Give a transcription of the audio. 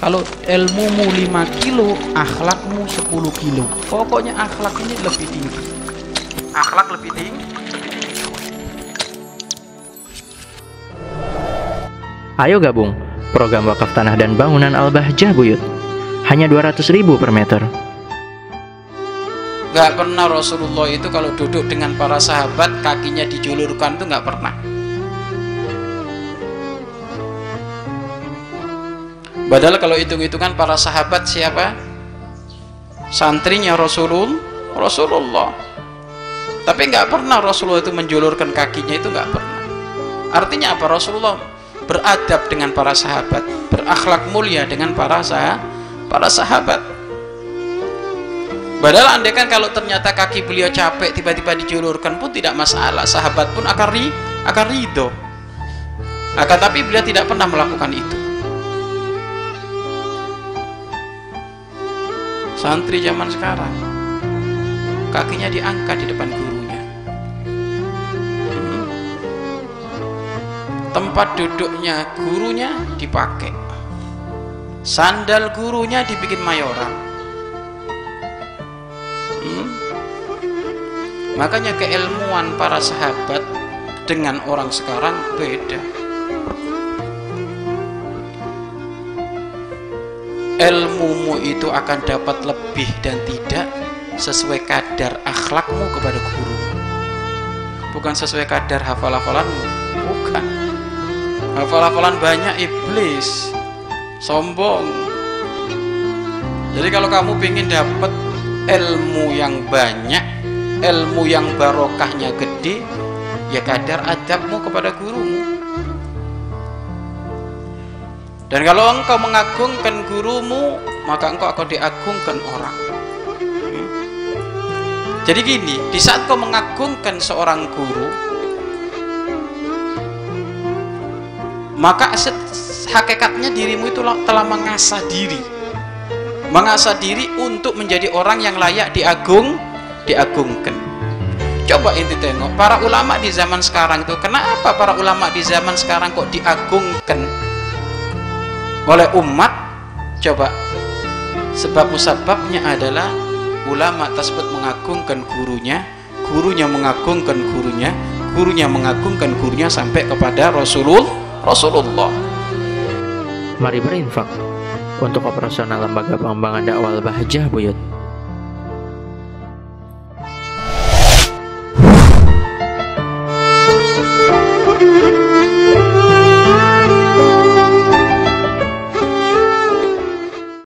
Kalau ilmumu 5 kilo, akhlakmu 10 kilo. Pokoknya akhlak ini lebih tinggi. Akhlak lebih tinggi. Ayo gabung program wakaf tanah dan bangunan Al-Bahjah Buyut. Hanya 200 ribu per meter. Gak pernah Rasulullah itu kalau duduk dengan para sahabat kakinya dijulurkan tuh gak pernah. Padahal kalau hitung-hitungan para sahabat siapa? Santrinya Rasulul Rasulullah. Tapi nggak pernah Rasulullah itu menjulurkan kakinya itu nggak pernah. Artinya apa? Rasulullah beradab dengan para sahabat, berakhlak mulia dengan para sah para sahabat. Padahal andai kan kalau ternyata kaki beliau capek tiba-tiba dijulurkan pun tidak masalah, sahabat pun akan ri akan ridho. Akan tapi beliau tidak pernah melakukan itu. Santri zaman sekarang kakinya diangkat di depan gurunya. Tempat duduknya gurunya dipakai. Sandal gurunya dibikin mayoran. Hmm. Makanya keilmuan para sahabat dengan orang sekarang beda. Ilmumu itu akan dapat lebih dan tidak sesuai kadar akhlakmu kepada guru bukan sesuai kadar hafal-hafalanmu. Bukan. Hafal-hafalan banyak iblis. Sombong. Jadi kalau kamu ingin dapat ilmu yang banyak ilmu yang barokahnya gede ya kadar adabmu kepada gurumu dan kalau engkau mengagungkan gurumu, maka engkau akan diagungkan orang. Jadi gini, di saat kau mengagungkan seorang guru, maka hakikatnya dirimu itu telah mengasah diri. Mengasah diri untuk menjadi orang yang layak diagung, diagungkan. Coba inti tengok, para ulama di zaman sekarang itu, kenapa para ulama di zaman sekarang kok diagungkan? Oleh umat coba. Sebab musababnya adalah ulama tersebut mengagungkan gurunya gurunya mengagungkan gurunya gurunya mengagungkan gurunya sampai kepada Rasulul Rasulullah. Mari berinfak untuk operasional lembaga pengembangan dakwah Bahjah Buyut